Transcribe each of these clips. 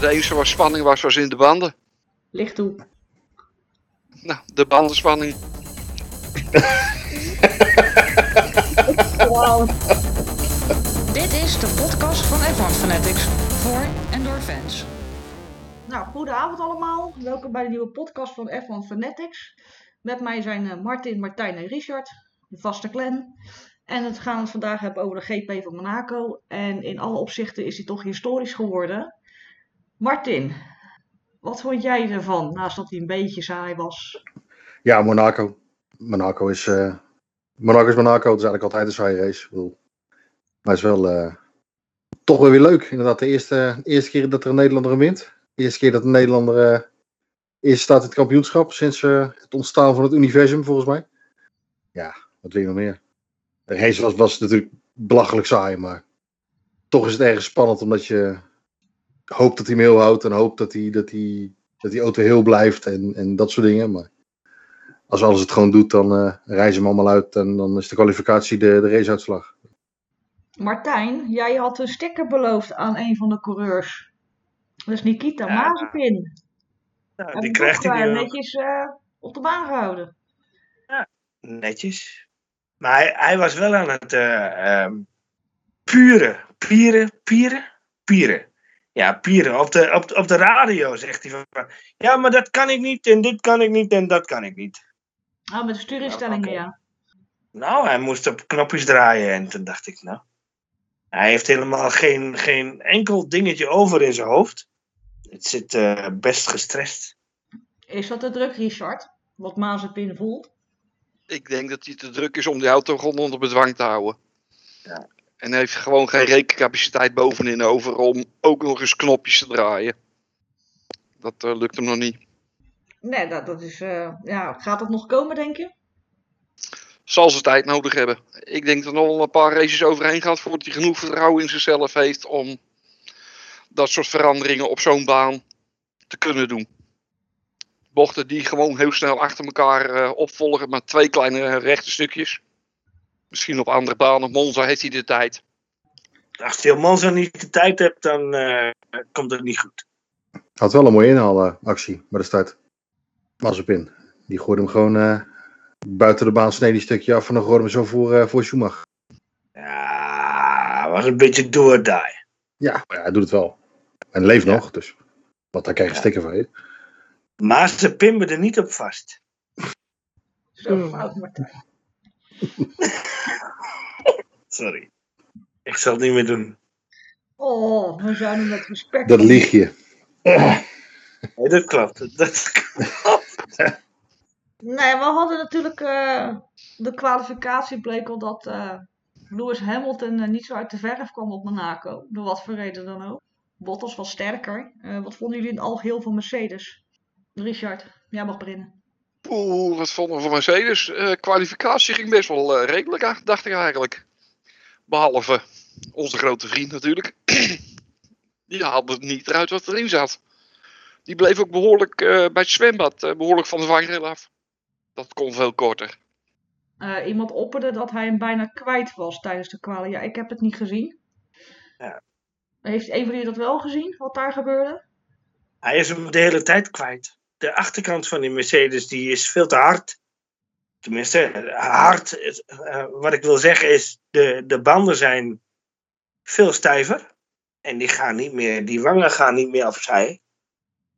De enige waar spanning was, was in de banden. Licht toe. Nou, de bandenspanning. Wow. Dit is de podcast van F1 Fanatics. Voor en door fans. Nou, goedenavond allemaal. Welkom bij de nieuwe podcast van F1 Fanatics. Met mij zijn eh, Martin, Martijn en Richard, de vaste clan. En het gaan we het vandaag hebben over de GP van Monaco. En in alle opzichten is hij toch historisch geworden. Martin, wat vond jij ervan, naast dat hij een beetje saai was? Ja, Monaco. Monaco is, eh, Monaco is Monaco. Het is eigenlijk altijd een saaie race. Bedoel, Maar het is wel eh, toch wel weer leuk. Inderdaad, de eerste, eerste keer dat er een Nederlander wint. De eerste keer dat een Nederlander eh eerst staat in het kampioenschap sinds het ontstaan van het universum, volgens mij. Ja, wat wil je nog meer? De race was, was natuurlijk belachelijk saai, maar toch is het ergens spannend omdat je hoopt dat hij hem heel houdt en hoopt dat, hij, dat, hij, dat die auto heel blijft en, en dat soort dingen. Maar als alles het gewoon doet, dan eh reizen ze hem allemaal uit en dan is de kwalificatie de, de raceuitslag. Martijn, jij had een sticker beloofd aan een van de coureurs. Dat is Nikita Ja. Mazepin. Nou, die krijgt hij nu ook. netjes eh, op de baan gehouden. netjes. Maar hij, hij was wel aan het eh ehm, puren, pieren, pieren, pieren. Ja, pieren. Op de, op, op de radio zegt hij van, ja, maar dat kan ik niet en dit kan ik niet en dat kan ik niet. Ah, met de stuurinstellingen, ja. Nou, hij moest op knopjes draaien en toen dacht ik, nou, hij heeft helemaal geen, geen enkel dingetje over in zijn hoofd. Het zit eh, best gestrest. Is dat de druk, Richard? Wat Mazepin voelt? Ik denk dat hij te druk is om die auto gewoon onder bedwang te houden. Ja. En heeft gewoon geen rekencapaciteit bovenin over om ook nog eens knopjes te draaien. Dat eh, lukt hem nog niet. Nee, dat, dat is... eh, ja, gaat dat nog komen, denk je? Zal ze tijd nodig hebben. Ik denk dat er nog wel een paar races overheen gaat voordat hij genoeg vertrouwen in zichzelf heeft om dat soort veranderingen op zo'n baan te kunnen doen. Bochten die gewoon heel snel achter elkaar eh, opvolgen met twee kleine rechte stukjes. Misschien op andere banen, op Monza heeft hij de tijd. Als je Monza niet de tijd hebt, dan eh, komt het niet goed. Had wel een mooie inhaalactie bij de start. Mazepin. Die gooide hem gewoon eh, buiten de baan, sneed die stukje af en dan gooide hem zo voor, eh, voor Schumacher. Ja, was een beetje do or die. Ja, maar ja, hij doet het wel. En leeft Ja. nog, dus. Want daar krijg je Ja. sticker van je. Maar ze pimmen er niet op vast. Zo fout, Martijn. Sorry. Ik zal het niet meer doen. Oh, we zouden met respect... Dat lieg je. Nee, dat klopt. Dat klopt. Nee, we hadden natuurlijk... eh, de kwalificatie bleek al dat eh, Lewis Hamilton eh, niet zo uit de verf kwam op Monaco. Door wat voor reden dan ook. Bottas was sterker. Eh, wat vonden jullie in het algeheel van Mercedes? Richard, jij mag beginnen. Oeh, wat vonden we van Mercedes? Eh, kwalificatie ging best wel eh, redelijk, dacht ik eigenlijk. Behalve onze grote vriend natuurlijk. Die haalde het niet eruit wat erin zat. Die bleef ook behoorlijk eh, bij het zwembad, eh, behoorlijk van de vangrail af. Dat kon veel korter. Eh, iemand opperde dat hij hem bijna kwijt was tijdens de kwali. Ja, ik heb het niet gezien. Ja. Heeft een van jullie dat wel gezien, wat daar gebeurde? Hij is hem de hele tijd kwijt. De achterkant van die Mercedes die is veel te hard. Tenminste, hard. eh, wat ik wil zeggen is, de, de banden zijn veel stijver. En die gaan niet meer, die wangen gaan niet meer opzij.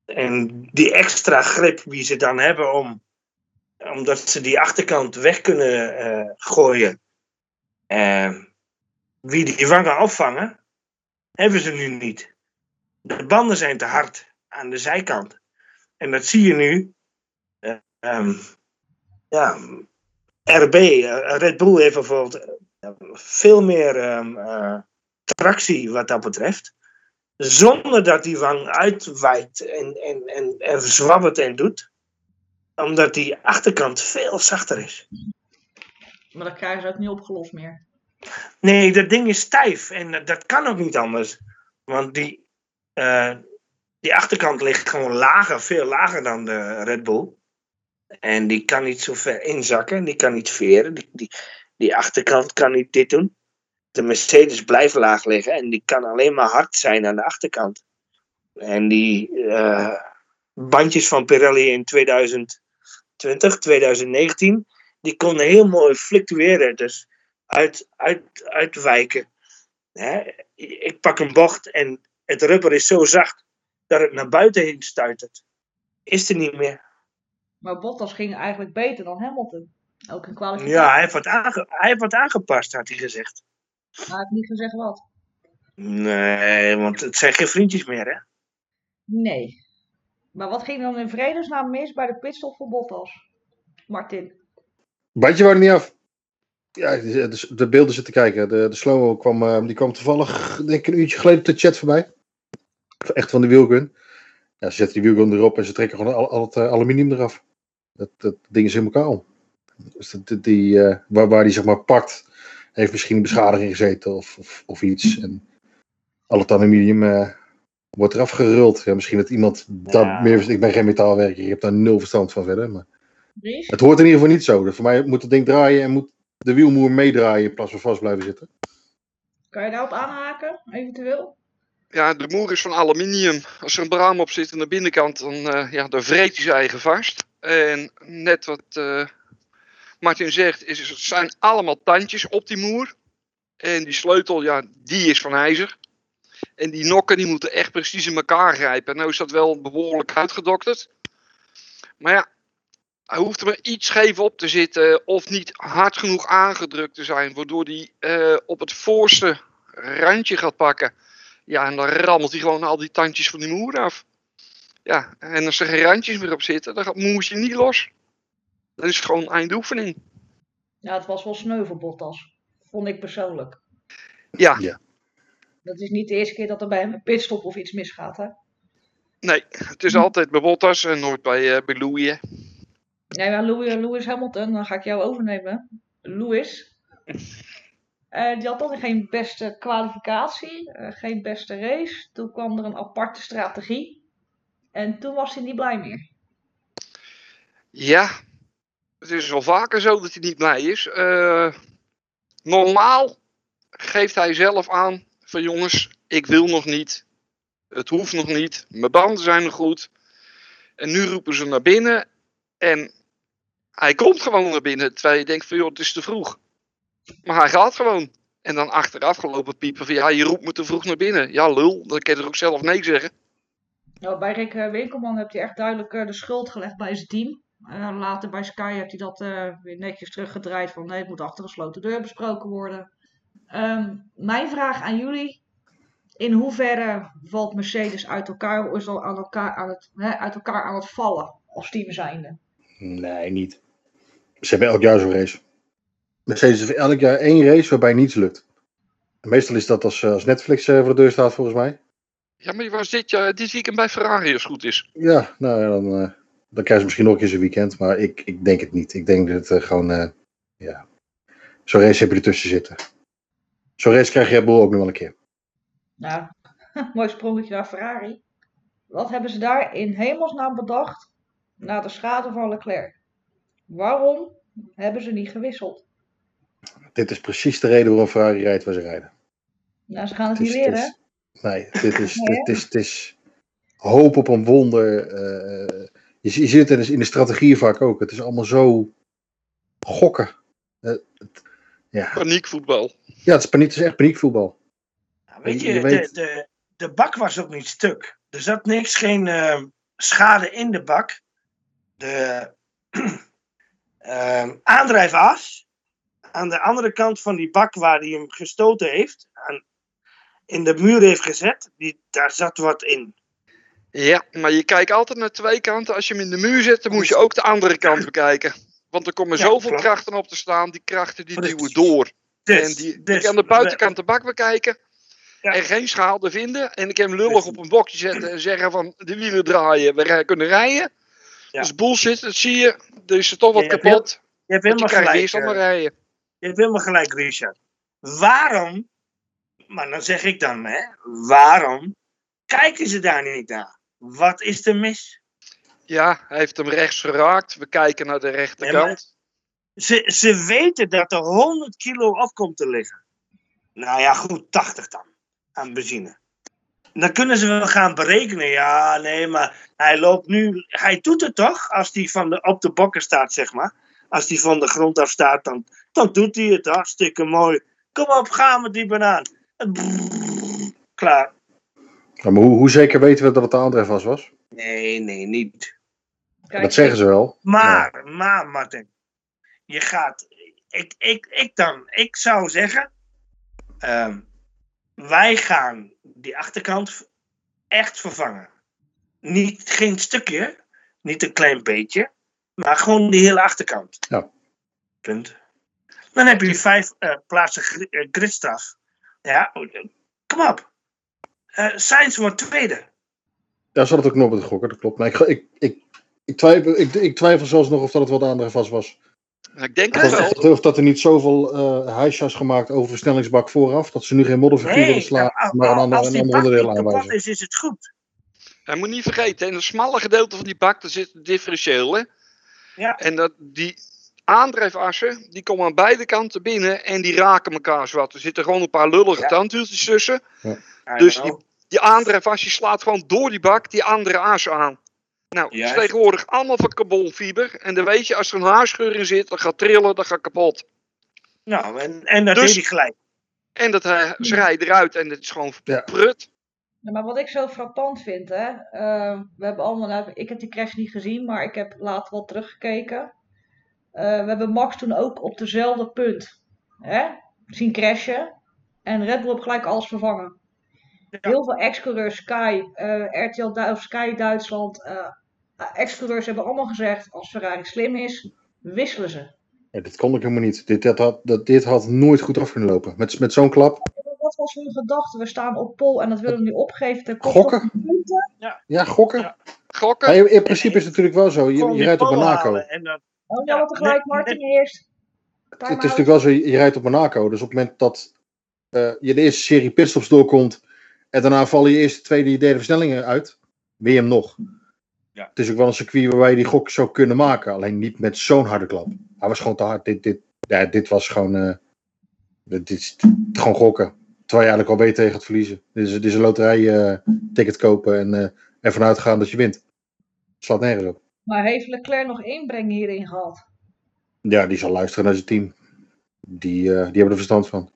En die extra grip die ze dan hebben om, omdat ze die achterkant weg kunnen eh, gooien. eh, wie die wangen opvangen, hebben ze nu niet. De banden zijn te hard aan de zijkant. En dat zie je nu. eh, ehm, ja, RB, eh, Red Bull heeft bijvoorbeeld eh, veel meer ehm, eh, tractie wat dat betreft. Zonder dat die wang uitwijkt en, en, en, en zwabbert en doet. Omdat die achterkant veel zachter is. Maar dat krijgen ze ook niet opgelost meer. Nee, dat ding is stijf en dat- kan ook niet anders. Want die, die achterkant ligt gewoon lager, veel lager dan de Red Bull. En die kan niet zo ver inzakken, die kan niet veren. Die, die, die achterkant kan niet dit doen. De Mercedes blijft laag liggen en die kan alleen maar hard zijn aan de achterkant. En die eh, bandjes van Pirelli in 2020, 2019, die konden heel mooi fluctueren. Dus uit, uit, uitwijken. Hè? Ik pak een bocht en het rubber is zo zacht dat het naar buiten heen stuitert. Is er niet meer. Maar Bottas ging eigenlijk beter dan Hamilton. Ook in kwalificatie. Ja, hij heeft wat, aange- hij heeft wat aangepast, had hij gezegd. Maar hij heeft niet gezegd wat. Nee, want het zijn geen vriendjes meer, hè? Nee. Maar wat ging dan in vredesnaam mis bij de pitstop voor Bottas? Martin. Bandje wou er niet af. Ja, de, de- de beelden zitten kijken. De, de slow-mo kwam, eh, die kwam toevallig, denk ik, een uurtje geleden op de chat voorbij. Echt van de wielgun. Ja, ze zetten die wielgun erop en ze trekken gewoon al, al het eh, aluminium eraf. Dat, dat ding is helemaal kaal. Dus dat, dat- die, eh, waar, waar die zeg maar pakt, heeft misschien een beschadiging gezeten of, of, of iets. En al het aluminium eh, wordt eraf geruld. Ja, misschien dat iemand daar Ja. meer Ik ben geen metaalwerker, ik heb daar nul verstand van verder. Maar het hoort in ieder geval niet zo. Dus voor mij moet het ding draaien en moet de wielmoer meedraaien in plaats van vast blijven zitten. Kan je daarop aanhaken, eventueel? Ja, de moer is van aluminium. Als er een braam op zit aan de binnenkant, dan, eh, ja, dan vreet hij zijn eigen vast. En net wat eh, Martin zegt, is, zijn allemaal tandjes op die moer. En die sleutel, ja, die is van ijzer. En die nokken, die moeten echt precies in elkaar grijpen. Nou is dat wel behoorlijk uitgedokterd. Maar ja, hij hoeft er maar iets scheef op te zitten of niet hard genoeg aangedrukt te zijn, waardoor hij eh, op het voorste randje gaat pakken. Ja, en dan rammelt hij gewoon al die tandjes van die moer af. Ja, en als er geen randjes meer op zitten, dan gaat het moertje niet los. Dan is het gewoon eindoefening. Ja, het was wel sneu voor Bottas. Vond ik persoonlijk. Ja, Ja. Dat is niet de eerste keer dat er bij hem een pitstop of iets misgaat, hè? nee, het is altijd bij Bottas en nooit bij, eh bij Louis. Nee, maar Lewis, Lewis Hamilton, dan ga ik jou overnemen. Lewis. Eh, die had dan geen beste kwalificatie, eh, geen beste race. Toen kwam er een aparte strategie. En toen was hij niet blij meer. Ja, het is wel vaker zo dat hij niet blij is. Eh, normaal geeft hij zelf aan van jongens, ik wil nog niet. Het hoeft nog niet. Mijn banden zijn nog goed. En nu roepen ze naar binnen. En hij komt gewoon naar binnen. Terwijl je denkt van joh, het is te vroeg. Maar hij gaat gewoon. En dan achteraf gelopen piepen van ja, je roept me te vroeg naar binnen. Ja lul, dan kan je er ook zelf nee zeggen. Nou, bij Rick eh, Winkelman heeft hij echt duidelijk eh, de schuld gelegd bij zijn team. Later bij Sky heeft hij dat eh, weer netjes teruggedraaid van nee, het moet achter gesloten deur besproken worden. Ehm, mijn vraag aan jullie. In hoeverre valt Mercedes uit elkaar, of al aan elkaar aan het, hè, uit elkaar aan het vallen als team zijnde? Nee, niet. Ze hebben elk jaar zo'n race. Mercedes heeft elk jaar één race waarbij niets lukt. Meestal is dat als, als Netflix voor de deur staat, volgens mij. Ja, maar je was dit, jaar, dit weekend bij Ferrari als het goed is. Ja, nou ja, dan, eh, dan krijgen ze misschien nog een keer zo'n weekend. Maar ik, ik denk het niet. Ik denk dat het eh, gewoon, eh, ja. Zo'n race heb je ertussen zitten. Zo'n race krijg je Bull ook nog wel een keer. Nou, mooi sprongetje naar Ferrari. Wat hebben ze daar in hemelsnaam bedacht na de schade van Leclerc? Waarom hebben ze niet gewisseld? Dit is precies de reden waarom Ferrari rijdt waar ze rijden. Nou, ze gaan het Het niet is- leren. Nee, dit is, Nee, dit is, het is hoop op een wonder. eh, je, zie- je ziet het in de strategieën vaak ook. Het is allemaal zo gokken. Eh, het- ja. Paniekvoetbal. ja, het is, paniek, het is echt paniekvoetbal. Ja, weet Je- je, je weet- De, de, de bak was ook niet stuk. Er zat niks, geen eh, schade in de bak. De eh, aandrijfas aan de andere kant van die bak waar hij hem gestoten heeft, aan, in de muur heeft gezet, die, daar zat wat in. Ja, maar je kijkt altijd naar twee kanten. Als je hem in de muur zet, dan moet je ook de andere kant bekijken. Want er komen Ja, zoveel klopt. krachten op te staan. Die krachten die duwen door. Dus, en die, dus, ik kan de buitenkant de bak bekijken. Ja. En geen schade vinden. En ik heb hem lullig op een bokje zetten en zeggen van de wielen draaien. We kunnen rijden. Dat is bullshit, dat zie je. Er is er toch wat Je hebt kapot. Je hebt je helemaal krijgt gelijk. eh. Je hebt helemaal gelijk, Richard. Waarom, maar dan zeg ik dan, hè, waarom kijken ze daar niet naar? Wat is er mis? Ja, hij heeft hem rechts geraakt. We kijken naar de rechterkant. Ze, ze weten dat er 100 kilo op komt te liggen. Nou ja, goed, 80 dan. Aan benzine. Dan kunnen ze wel gaan berekenen. Ja, nee, maar hij loopt nu. Hij doet het toch? Als hij van de, op de bokken staat, zeg maar. Als hij van de grond af staat, dan, dan doet hij het hartstikke mooi. Kom op, gaan met die banaan. Brrr, klaar. Ja, maar hoe, hoe zeker weten we dat het de aandrijf was? Nee, nee, niet. Kijk, dat zeggen ze wel. Maar, maar, Martin. Je gaat. Ik, ik, ik dan. Ik zou zeggen. ehm, wij gaan die achterkant echt vervangen. Niet geen stukje. Niet een klein beetje. Maar gewoon die hele achterkant. Ja. Punt. Dan heb je vijf eh, plaatsen eh, gridstraf. Ja, kom op. Eh Sainz wordt tweede. Daar zat het ook nog met de gokken, dat klopt. Maar ik, ik, ik, ik, twijfel, ik, ik twijfel zelfs nog of dat het wel de aandrijf was. was. Ik denk Of, het wel. of, of dat er niet zoveel eh is gemaakt over versnellingsbak vooraf. Dat ze nu geen modderverkeer willen slaan, als- maar een ander, als een ander bak onderdeel aanwijzen. is, is het goed. Hij moet niet vergeten, in het smalle gedeelte van die bak daar zit een differentieel. Hè? Ja. En dat, die aandrijfassen, die komen aan beide kanten binnen en die raken elkaar zwart. Er zitten gewoon een paar lullige Ja. tandwieltjes tussen. I Dus die, die aandrijfas die slaat gewoon door die bak die andere as aan. Nou, het is tegenwoordig allemaal van carbonfiber. En dan weet je, als er een haarscheur in zit, dan gaat trillen, dan gaat kapot. Nou, en, en dat Dus- deed hij gelijk. En dat hij, ze rijden eruit en het is gewoon Ja. prut. Ja, maar wat ik zo frappant vind, hè. eh, we hebben allemaal, nou, ik heb die crash niet gezien, maar ik heb later wel teruggekeken. Eh, we hebben Max toen ook op dezelfde punt hè, zien crashen. En Red Bull heeft gelijk alles vervangen. Ja. Heel veel ex-coureurs, Sky, eh, RTL Du- of Sky Duitsland, eh ex-coureurs hebben allemaal gezegd, als Ferrari slim is, wisselen ze. Ja, dit kon ik helemaal niet. Dit, dit, had, dat, dit had nooit goed af kunnen lopen. Met, met zo'n klap. Wat was hun gedachte? We staan op pol en dat willen we nu opgeven ten Gokken? Ja, gokken. Ja. Gokken. Maar in, in principe is het natuurlijk wel zo. Je, je rijdt op Monaco. En dan, Oh, Ja, ja, wat tegelijk, nee, Martin eerst. Het is natuurlijk wel zo, je, je rijdt op Monaco. Dus op het moment dat eh, je de eerste serie pitstops doorkomt. En daarna vallen je eerste, tweede, derde versnellingen uit. Win je hem nog. Ja. Het is ook wel een circuit waarbij je die gok zou kunnen maken. Alleen niet met zo'n harde klap. Hij was gewoon te hard. Dit, dit, ja, dit was gewoon. eh, dit, is gewoon gokken. Terwijl je eigenlijk al weet tegen het verliezen. Dit is, dit is een loterij eh, ticket kopen en eh ervan uitgaan dat je wint. Het slaat nergens op. Maar heeft Leclerc nog inbreng hierin gehad? Ja, die zal luisteren naar zijn team. Die, eh, die hebben er verstand van,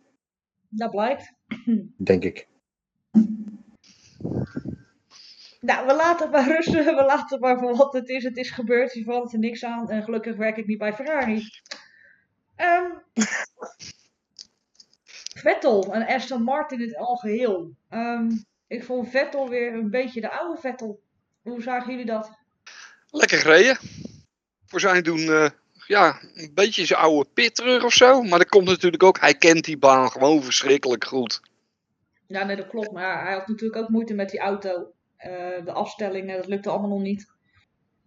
Dat blijkt. denk ik. Nou, we laten het maar rusten. We laten het maar voor wat het is. Het is gebeurd. Je valt er niks aan. En gelukkig werk ik niet bij Ferrari. Ehm Vettel en Aston Martin in het algeheel. Ehm, ik vond Vettel weer een beetje de oude Vettel. Hoe zagen jullie dat? Lekker gereden. Voor zijn doen, eh, ja, een beetje zijn oude pit terug of zo. Maar dat komt natuurlijk ook, hij kent die baan gewoon verschrikkelijk goed. Ja, nee, dat klopt. Maar hij had natuurlijk ook moeite met die auto. Eh, de afstellingen, dat lukte allemaal nog niet.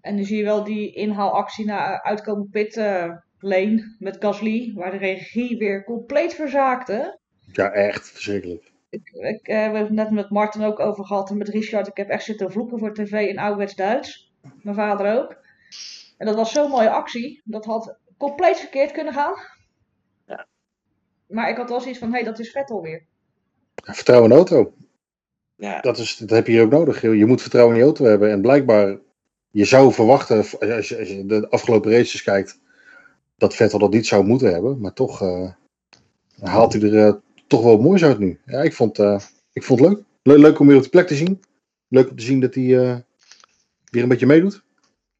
En nu zie je wel die inhaalactie naar uitkomen pit eh, lane met Gasly. Waar de regie weer compleet verzaakte. Ja, echt verschrikkelijk. Ik, ik, we hebben het net met Martin ook over gehad en met Richard. Ik heb echt zitten vloeken voor tv in ouderwets Duits. Mijn vader ook. En dat was zo'n mooie actie. Dat had compleet verkeerd kunnen gaan. Ja. Maar ik had wel zoiets van, hé, hey, dat is Vettel weer. Vertrouwen in de auto. ja. Dat, is, dat heb je hier ook nodig. Je moet vertrouwen in je auto hebben. En blijkbaar, je zou verwachten, als je, als je de afgelopen races kijkt, dat Vettel dat niet zou moeten hebben. Maar toch eh, haalt hij er eh, toch wel wat moois uit nu. Ja, ik vond, eh, ik vond het leuk. Le- leuk om weer op de plek te zien. Leuk om te zien dat hij eh, weer een beetje meedoet.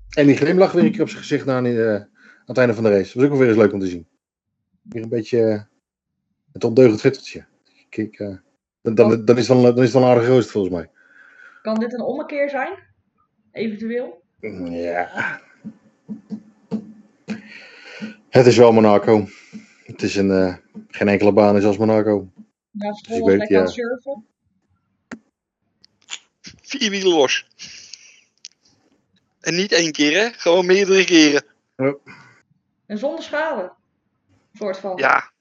En die glimlach weer een keer op zijn gezicht na, eh, aan het einde van de race. Dat was ook wel weer eens leuk om te zien. Weer een beetje eh, het ondeugend Vetteltje. Kijk, eh, dan, dan, dan is het wel, dan is het wel een aardige rooster volgens mij. Kan dit een ommekeer zijn? Eventueel? Ja. Het is wel Monaco. Het is een, eh, geen enkele baan is als Monaco. Ja, ik Stroll was weet, lekker ja. aan het surfen. Vier wielen los. En niet één keer, hè? Gewoon meerdere keren. En zonder schade. Soort van. Ja,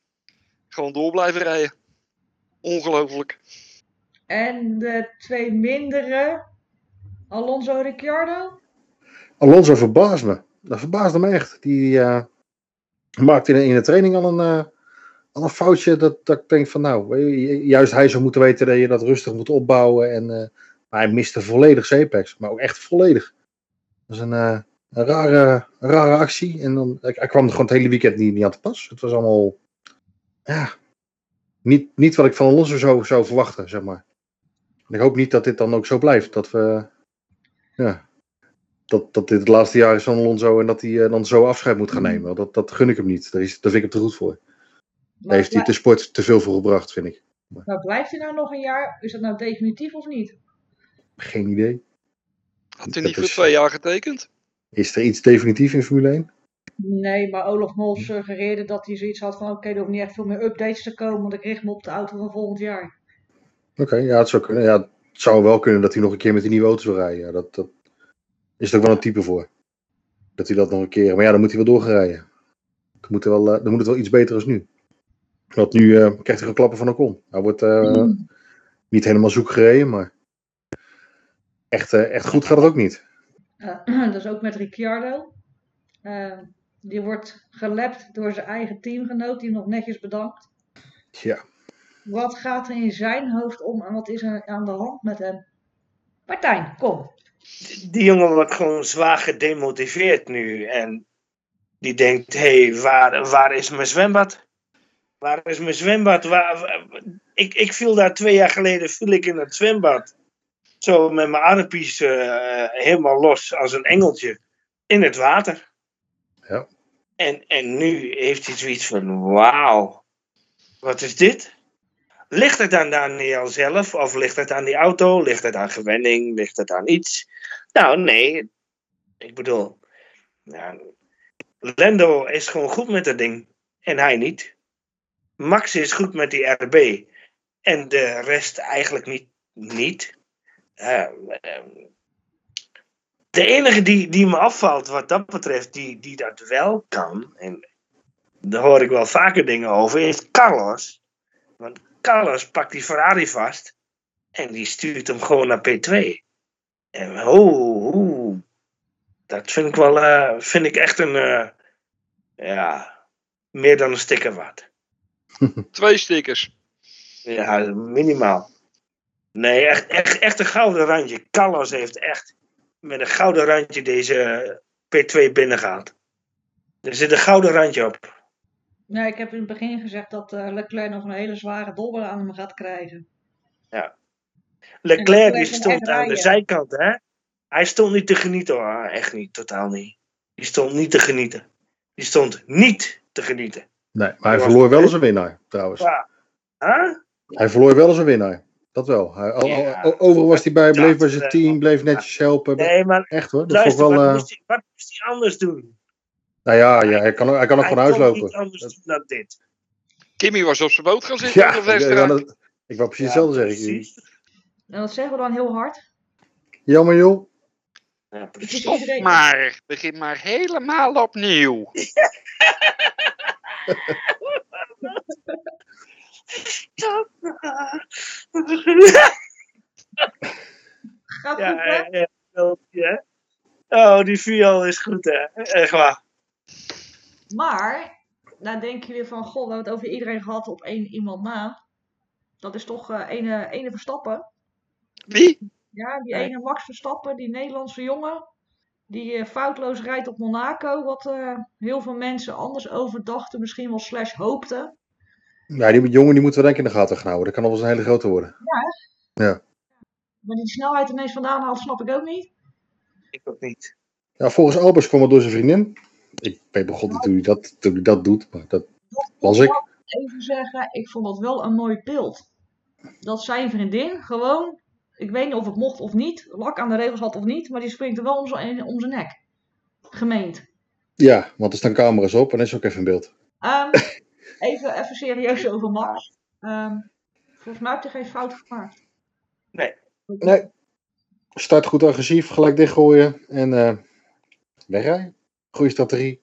gewoon door blijven rijden. Ongelooflijk. En de twee mindere, Alonso Ricciardo. Alonso verbaast me. Dat verbaasde me echt. Die eh, maakte in, in de training al een, eh, al een foutje dat, dat ik denk van nou, juist hij zou moeten weten dat je dat rustig moet opbouwen. En, eh, maar hij miste volledig Zeepex, maar ook echt volledig. Dat is een, eh, een rare, een rare actie. En dan, hij kwam er gewoon het hele weekend niet, niet aan te pas. Het was allemaal, ja, niet, niet wat ik van Alonso zou, zou verwachten, zeg maar. En ik hoop niet dat dit dan ook zo blijft. Dat we, ja, dat, dat dit het laatste jaar is van Alonso en dat hij eh, dan zo afscheid moet gaan nemen. Want Dat, dat gun ik hem niet. Daar, is, daar vind ik hem te goed voor. Daar Maar, heeft hij de sport te veel voor gebracht, vind ik. maar blijft hij nou nog een jaar? Is dat nou definitief of niet? Geen idee. Had hij niet voor is- twee jaar getekend? Is er iets definitief in Formule 1? Nee, maar Olaf Mol suggereerde dat hij zoiets had van oké, er hoeft niet echt veel meer updates te komen, want ik richt me op de auto van volgend jaar. Oké, ja, het zou kunnen. Ja, het zou wel kunnen dat hij nog een keer met die nieuwe auto's wil rijden. Ja, dat, dat is er ook wel een type voor. Dat hij dat nog een keer. Maar ja, dan moet hij wel doorgerijden. Dan moet, er wel, eh, dan moet het wel iets beter als nu. Want nu eh, krijgt hij een klappen van Ocon. Hij wordt eh, niet helemaal zoek gereden, maar echt, eh, echt goed gaat het ook niet. Eh, dat is ook met Ricciardo. Eh, die wordt gelapt door zijn eigen teamgenoot, die nog netjes bedankt. Ja, Wat gaat er in zijn hoofd om en wat is er aan de hand met hem? Martijn, kom. Die jongen wordt gewoon zwaar gedemotiveerd nu. En die denkt, hé, hey, waar, waar is mijn zwembad? Waar is mijn zwembad? Waar, waar- ik, ik viel daar twee jaar geleden viel ik in het zwembad. Zo met mijn armpies eh, helemaal los als een engeltje in het water. Ja. En, en nu heeft hij zoiets van, wauw, wat is dit? Ligt het aan Daniel zelf? Of ligt het aan die auto? Ligt het aan gewenning? Ligt het aan iets? Nou, nee. Ik bedoel, ja, Lando is gewoon goed met dat ding. En hij niet. Max is goed met die RB. En de rest eigenlijk niet. niet. Eh, eh, de enige die, die me afvalt wat dat betreft, die, die dat wel kan, en daar hoor ik wel vaker dingen over, is Carlos. Want Carlos pakt die Ferrari vast en die stuurt hem gewoon naar P2. En oh, oh, dat vind ik wel, eh, vind ik echt een, eh, ja, meer dan een sticker waard. Twee stickers. Ja, minimaal. Nee, echt, echt, echt een gouden randje. Carlos heeft echt met een gouden randje deze P2 binnengehaald. Er zit een gouden randje op. Ja, ik heb in het begin gezegd dat eh, Leclerc nog een hele zware dobber aan hem gaat krijgen. Leclerc die Leclerc kan stond aan de zijkant, hè? Hij stond niet te genieten hoor. Echt niet, totaal niet. Die stond niet te genieten. Die stond niet te genieten. nee, maar hij verloor wel eens een winnaar, trouwens. Ja. Huh? Hij verloor wel eens een winnaar. Dat wel. Hij, al, Ja. al- overal was hij bij, bleef bij zijn team, bleef netjes helpen. Nee, maar Echt hoor, dat luister, wel... wat, eh, moest hij, wat moest hij anders doen? nou ja, ja hij kan, ook- hij kan ook Hij gewoon kon huislopen. niet anders doen dan dit. Kimmy was op zijn boot gaan zitten Ja, ik, ja, Vestra. dat- ik wou precies hetzelfde zeggen. precies. En dat zeggen we dan heel hard. Jammer joh. Ja, Maar, begin maar helemaal opnieuw. Gaat Ja, goed, hè? ja, ja. Oh, die viool is goed, hè? Echt waar. Maar, dan denk je weer van, goh, we hebben het over iedereen gehad op één iemand na. Dat is toch eh ene, ene Verstappen. Wie? Ja, die Nee. ene Max Verstappen, die Nederlandse jongen. Die eh, foutloos rijdt op Monaco. Wat eh, heel veel mensen anders over dachten, misschien wel slash hoopten. Ja, die jongen die moeten we denk ik in de gaten gaan houden. Dat kan wel eens een hele grote worden. Maar die snelheid ineens vandaan haalt, snap ik ook niet. Ik ook niet. Ja, volgens Albers kwam het door zijn vriendin. Ik weet begon niet hoe hij dat, hoe hij dat doet, maar dat was ik. Even zeggen, ik vond dat wel een mooi beeld. Dat zijn vriendin gewoon, ik weet niet of het mocht of niet, lak aan de regels had of niet, maar die springt er wel om zijn, om zijn nek. Gemeend. Ja, want er staan camera's op en is ook even een beeld. Ehm, even, even serieus over Max. Ehm, volgens mij heeft hij geen fout gemaakt. Nee. Nee. Start goed agressief, gelijk dichtgooien en eh wegrijden. Goeie strategie.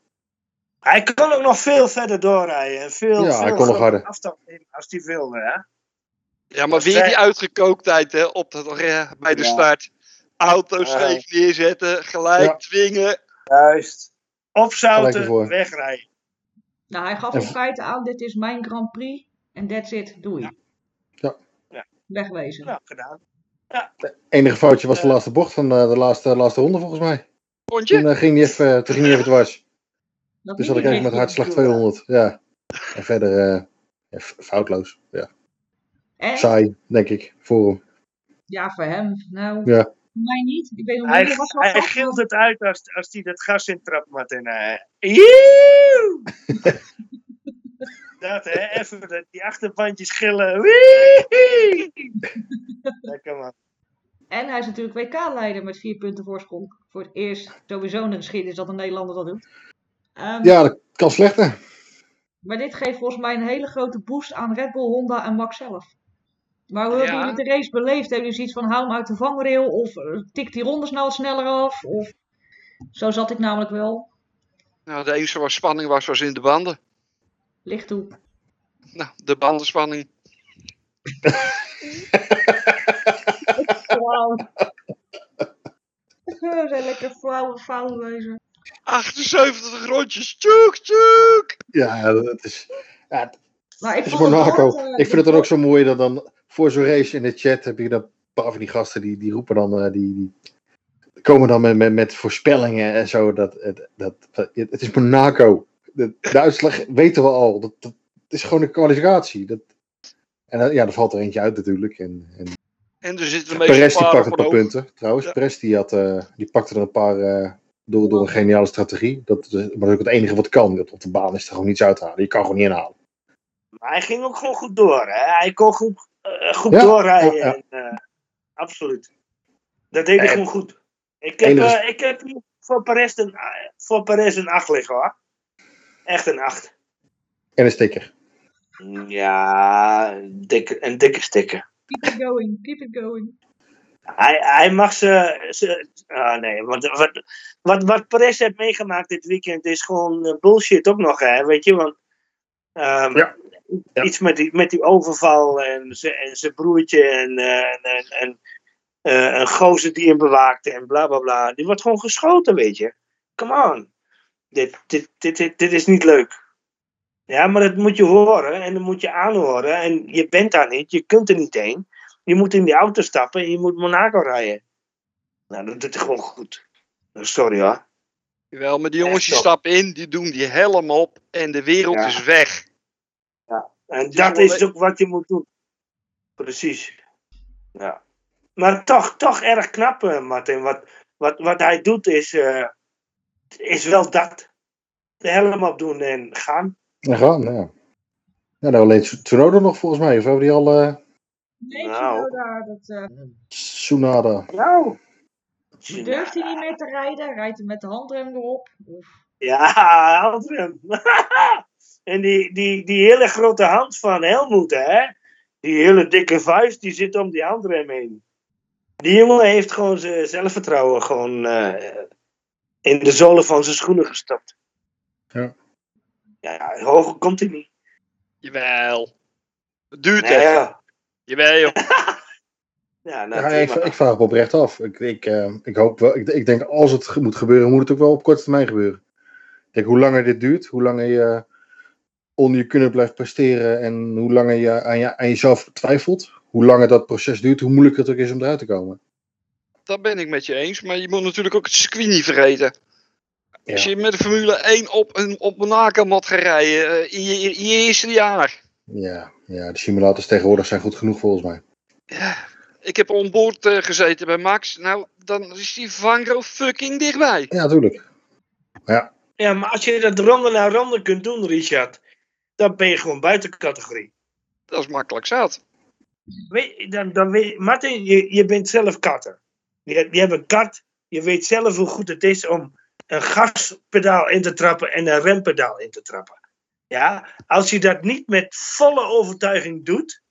Hij kon ook nog veel verder doorrijden. En veel, Ja, hij kon nog harder. afstand nemen als hij wilde, hè? Ja, maar weer die uitgekooktheid hè, op eh, bij de Ja. start. Auto's Ja. scheef neerzetten, gelijk Ja. dwingen. Juist. Opzouten, wegrijden. Nou, hij gaf in feite aan, dit is mijn Grand Prix. En that's it, doei. Ja. Ja. Wegwezen. Nou, gedaan. enige foutje was de laatste bocht van eh, de laatste, laatste ronde volgens mij. Vond je? Toen eh, ging hij even, toen ging hij even dwars. Dat Dus had ik eigenlijk met hartslag de 200. Ja. En verder eh, ja, foutloos. Ja. En, Saai, denk ik, voor hem. ja, voor hem. Nou, Ja. Voor mij niet. Ik weet Hij, was hij gilt het uit als, als hij dat gas intrapt, Martin. eh. Joeeuw! dat, hè? Even die achterbandjes. Wee! Lekker man. En hij is natuurlijk WK-leider met vier punten voorsprong. Voor het eerst sowieso in de geschiedenis dat een Nederlander dat doet. Ehm, Ja, dat kan slechter. Maar dit geeft volgens mij een hele grote boost aan Red Bull, Honda en Max zelf. Maar hoe hebben Ja. jullie de race beleefd? Hebben jullie zoiets van hou hem uit de vangrail? Of eh, tikt die rondes nou wat sneller af? Of... Zo zat ik namelijk wel. Nou, de enige waar spanning was, was in de banden. Licht toe. Nou, de bandenspanning. Wauw. We zijn lekker flauwe fout wezen. 78 rondjes. Tjoek, tjoek. Ja, dat is. Ja, Maar ik Monaco. woord, eh, Ik vind het dan ook zo mooi dat dan voor zo'n race in de chat heb je dan een paar van die gasten die, die roepen dan. eh, die, die komen dan met, met, met voorspellingen en zo. Dat, het- dat, dat, het is Monaco. De, de uitslag weten we al. Dat, dat is gewoon een kwalificatie. Dat, en dan- ja, er valt er eentje uit natuurlijk. En, en En er zitten de meeste Perez die pakt een paar punten. Trouwens, Ja. Perez die, had, eh, die pakte er een paar eh, door, door een geniale strategie. Dat, maar dat is ook het enige wat kan. Dat op de baan is er gewoon niets uithalen. Je kan gewoon niet inhalen. Maar hij ging ook gewoon goed door. Hè? Hij kon goed, eh, goed Ja, doorrijden. ja, ja. En, eh, absoluut. Dat deed hij gewoon goed. Ik heb, enige- eh, ik heb hier voor Perez een, voor Perez een 8 liggen hoor. Echt een 8. En een sticker. Ja, een dikke, een dikke sticker. Keep it going, keep it going. Hij, hij mag ze. ze ah, nee, want wat, wat, wat Perez heeft meegemaakt dit weekend is gewoon bullshit ook nog, hè? Weet je, want. Ehm, Ja. Ja. Iets met die, met die overval en zijn broertje en, eh, en, en, en eh, een gozer die hem bewaakte en bla bla bla. Die wordt gewoon geschoten, weet je. Come on. Dit, dit, dit, dit, dit is niet leuk. Ja, maar dat moet je horen en dat moet je aanhoren. En je bent daar niet, je kunt er niet heen. Je moet in die auto stappen en je moet Monaco rijden. Nou, dat doet hij gewoon goed. Sorry hoor. Jawel, maar die jongens die stappen in, die doen die helm op en de wereld Ja. is weg. En is dat is ook wat je moet doen. Precies. Ja. Maar toch, toch erg knap, eh, Martin. Wat, wat, wat hij doet is, eh, is wel dat. De helm opdoen en gaan. En gaan, ja. Ja, nou alleen Tsu- Tsunoda nog volgens mij. Of hebben die al eh Nee, Nou. Tsunoda, dat eh, Tsunada? Nou. Durft hij niet meer te rijden. Rijdt hij met de handrem erop. Ja, Aldrin. en die, die, die hele grote hand van Helmoet, hè? Die hele dikke vuist, die zit om die handrem heen. Die jongen heeft gewoon zijn zelfvertrouwen gewoon eh, in de zolen van zijn schoenen gestopt. Ja. Ja, hoger komt hij niet. Jawel. Het duurt Nee, even. ja. Jawel, joh. Ja, nou, Ja, ik, ik vraag me oprecht af. Ik, ik, eh, ik hoop wel. Ik, ik denk als het moet gebeuren, moet het ook wel op korte termijn gebeuren. Ik denk hoe langer dit duurt, hoe langer je onder je kunnen blijft presteren en hoe langer je aan, je aan jezelf twijfelt, hoe langer dat proces duurt, hoe moeilijker het ook is om eruit te komen. Dat ben ik met je eens. Maar je moet natuurlijk ook het circuit niet vergeten. Ja. Als je met de Formule 1 op, een, op Monaco moet gaan rijden eh, in, je, in je eerste jaar. Ja, ja, de simulators tegenwoordig zijn goed genoeg volgens mij. Ja, ik heb onboord eh, gezeten bij Max. Nou, dan is die Vangro fucking dichtbij. Ja, natuurlijk. Ja, maar als je dat ronde na ronde kunt doen, Richard, dan ben je gewoon buiten categorie. Dat is makkelijk zat. Weet, dan, dan weet, Martin, je, je bent zelf katter. Je, je hebt een kat, je weet zelf hoe goed het is om een gaspedaal in te trappen en een rempedaal in te trappen. Ja, als je dat niet met volle overtuiging doet,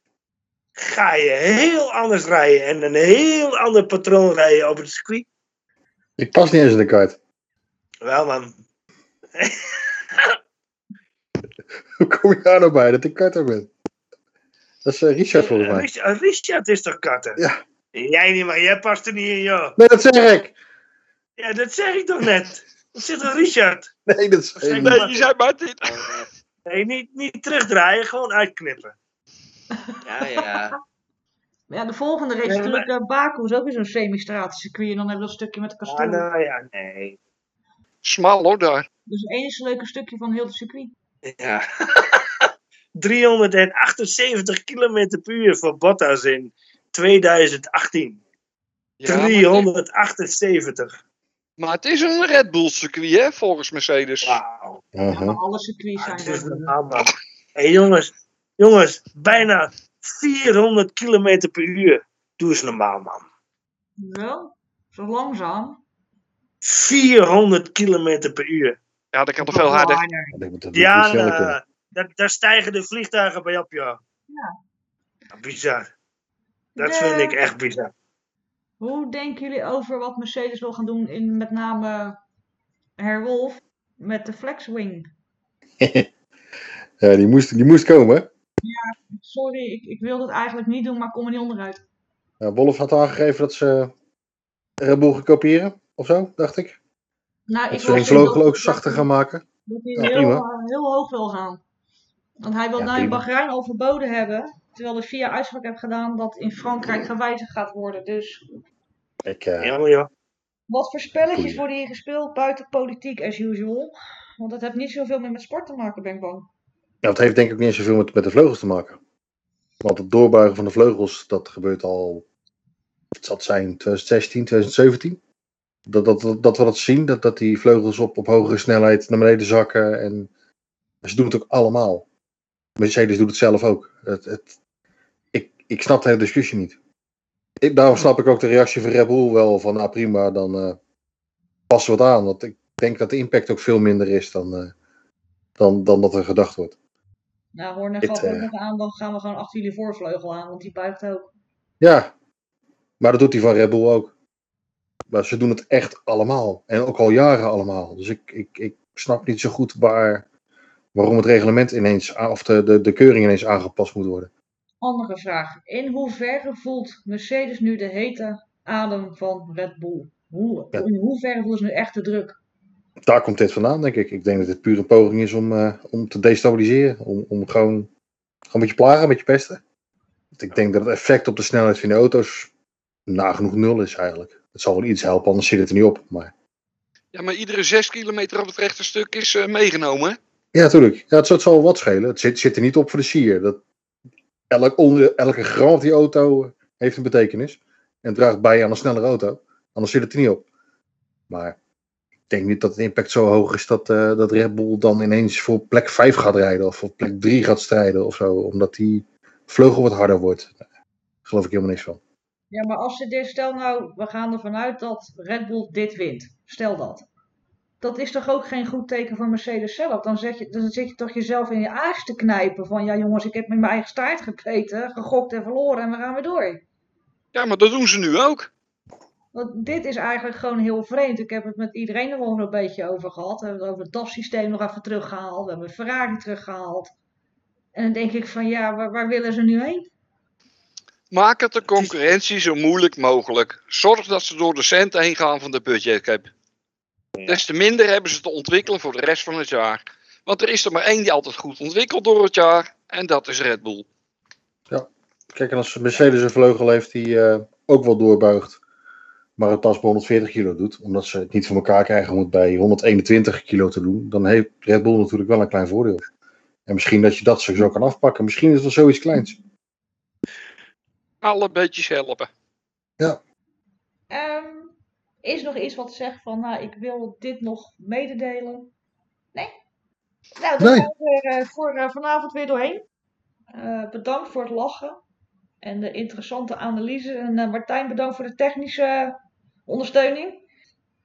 ga je heel anders rijden en een heel ander patroon rijden op het circuit. Ik pas niet eens in de kaart. Wel man, Hoe kom je daar nou bij dat ik karter ben? Dat is eh, Richard volgens mij. Richard, Richard is toch katter? Ja. Jij niet, maar jij past er niet in, joh. Nee, dat zeg ik. Ja, dat zeg ik toch net. Dat zit een Richard. Nee, dat zeg ik Nee, niet. Nee, je zei Martin. Nee, niet, niet terugdraaien, gewoon uitknippen. Ja, ja. Maar Ja, de volgende race is Nee, natuurlijk eh, Baku, is ook weer zo'n semi-stratencircuit. En dan hebben we dat stukje met de Ah, nou ja, nee. Smal hoor daar. Dus het enige leuke stukje van heel het circuit. ja. 378 km per uur voor Bottas in 2018. Ja, maar, 378. maar het is een Red Bull circuit hè, volgens Mercedes. Wauw. Ja, alle circuits Ah, zijn Het is er. normaal, man. Hé jongens, jongens, bijna 400 km per uur. Doe eens normaal, man. Wel, zo langzaam. 400 km per uur. Ja, dat kan toch veel harder. Ja, nou, daar, daar stijgen de vliegtuigen bij op, ja. Ja. Ja, Bizar. Dat De- vind ik echt bizar. Hoe denken jullie over wat Mercedes wil gaan doen in met name Herwolf met de Flexwing? Ja, die moest, die moest komen. Hè? Sorry, ik, ik wilde het eigenlijk niet doen, maar ik kom er niet onderuit. Ja, Wolf had aangegeven dat ze Red Bull gaan kopiëren. Of zo, dacht ik. Nou, Dat ik ze hun vleugel dat- ook zachter gaan maken. Dat hij Ja, heel, eh, heel hoog wil gaan. Want hij wil Ja, nou in. Bahrein al verboden hebben. Terwijl de VIA uitspraak heeft gedaan dat in Frankrijk gewijzigd gaat worden. Dus Ik, eh, Ja, ja. wat voor spelletjes Goeie. worden hier gespeeld buiten politiek as usual? Want dat heeft niet zoveel meer met sport te maken, ben ik bang. Ja, het heeft denk ik niet eens zoveel met, met de vleugels te maken. Want het doorbuigen van de vleugels, dat gebeurt al, het zal het zijn, 2016, 2017. Dat, dat, dat, we dat zien, dat, dat die vleugels op, op hogere snelheid naar beneden zakken. En ze doen het ook allemaal. Mercedes doet het zelf ook. Het, het, ik, ik snap de hele discussie niet. Ik, daarom snap ik ook de reactie van Red Bull wel van, nou prima, dan eh passen we het aan. Want ik denk dat de impact ook veel minder is dan, eh, dan, dan dat er gedacht wordt. Nou, Horner Dit, gaf ook eh, nog aan, dan gaan we gewoon achter jullie voorvleugel aan, want die buigt ook. Ja, maar dat doet hij van Red Bull ook. Maar ze doen het echt allemaal. En ook al jaren allemaal. Dus ik, ik, ik snap niet zo goed waar, waarom het reglement ineens, of de, de, de keuring ineens aangepast moet worden. Andere vraag. In hoeverre voelt Mercedes nu de hete adem van Red Bull? Hoe, Ja. In hoeverre voelen ze nu echt de druk? Daar komt dit vandaan, denk ik. Ik denk dat het puur een poging is om, eh, om te destabiliseren. Om, om gewoon, gewoon met je plagen, met je pesten. Want ik denk dat het effect op de snelheid van de auto's nagenoeg nul is eigenlijk. Het zal wel iets helpen, anders zit het er niet op. Maar Ja, maar iedere 6 kilometer op het rechte stuk is eh, meegenomen. Ja, natuurlijk. Ja, het, zal- het zal wel wat schelen. Het zit, zit er niet op voor de sier. Dat, elk, onder, elke gram van die auto heeft een betekenis. En draagt bij aan een snellere auto. Anders zit het er niet op. Maar denk niet dat de impact zo hoog is dat, eh, dat Red Bull dan ineens voor plek 5 gaat rijden. Of voor plek 3 gaat strijden of zo. Omdat die vleugel wat harder wordt. Daar geloof ik helemaal niks van. Ja, maar als ze dit, stel nou, we gaan ervan uit dat Red Bull dit wint. Stel dat. Dat is toch ook geen goed teken voor Mercedes zelf? Dan, zet je, dan zit je toch jezelf in je aas te knijpen van, ja jongens, ik heb met mijn eigen staart gebeten, gegokt en verloren en we gaan weer door. Ja, maar dat doen ze nu ook. Want dit is eigenlijk gewoon heel vreemd. Ik heb het met iedereen er wel een beetje over gehad. We hebben het over het DAF-systeem nog even teruggehaald. We hebben Ferrari teruggehaald. En dan denk ik van ja, waar, waar willen ze nu heen? Maak het de concurrentie zo moeilijk mogelijk. Zorg dat ze door de centen heen gaan van de budgetcap. Des te minder hebben ze te ontwikkelen voor de rest van het jaar. Want er is er maar één die altijd goed ontwikkelt door het jaar. En dat is Red Bull. Kijk, en als Mercedes een vleugel heeft die eh, ook wel doorbuigt, maar het pas bij 140 kilo doet, omdat ze het niet voor elkaar krijgen om het bij 121 kilo te doen, dan heeft Red Bull natuurlijk wel een klein voordeel. En misschien dat je dat zo kan afpakken. Misschien is het wel zoiets kleins. Alle beetjes helpen. Ehm, is nog iets wat zegt van, nou, ik wil dit nog mededelen? Nee? Nou, dan Nee. gaan we er eh, voor eh, vanavond weer doorheen. Eh, bedankt voor het lachen en de interessante analyse. En Martijn, bedankt voor de technische ondersteuning.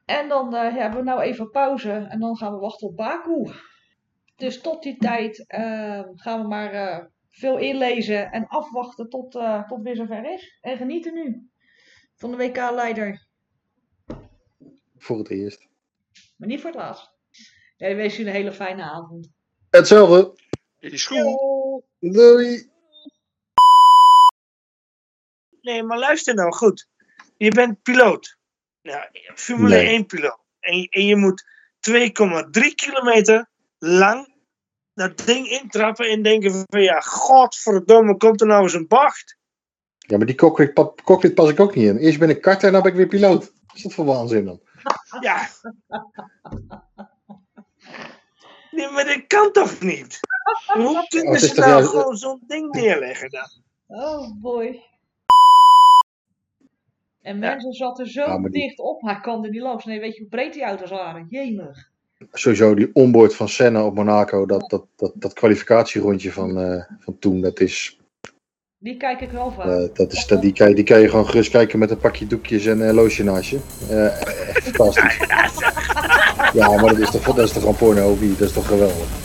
En dan eh, ja, hebben we nou even pauze en dan gaan we wachten op Baku. Dus tot die tijd eh, gaan we maar eh, veel inlezen en afwachten tot, eh tot weer zover is. En genieten nu van de WK-leider. Voor het eerst. Maar niet voor het laatst. Ja, ik wens jullie een hele fijne avond. Hetzelfde. Is goed. Doei. Nee, maar luister nou goed. Je bent piloot. Ja, Formule Nee. 1 piloot. En, en je moet 2,3 kilometer lang dat ding intrappen en denken van ja, godverdomme, komt er nou eens een bacht? Ja, maar die cockpit, cockpit pas ik ook niet in. Eerst ben ik karter en dan ben ik weer piloot. Wat is dat voor waanzin dan? Ja. Nee, maar dat kan toch niet? Hoe Oh, kunnen is ze nou juist- gewoon zo'n ding neerleggen dan? Oh boy. En mensen zaten zo die- dicht op, hij kan er niet langs. Nee, weet je hoe breed die auto's waren? Jemig. Sowieso die onboard van Senna op Monaco, dat, dat, dat, dat kwalificatierondje van, eh, van toen, dat is, Die kijk ik wel vaak. eh, dat is dat, die, kan je, die kan je gewoon gerust kijken met een pakje doekjes en een lotion naast je. Eh, echt fantastisch. Ja, maar dat is toch, dat is toch gewoon porno? Dat is toch geweldig?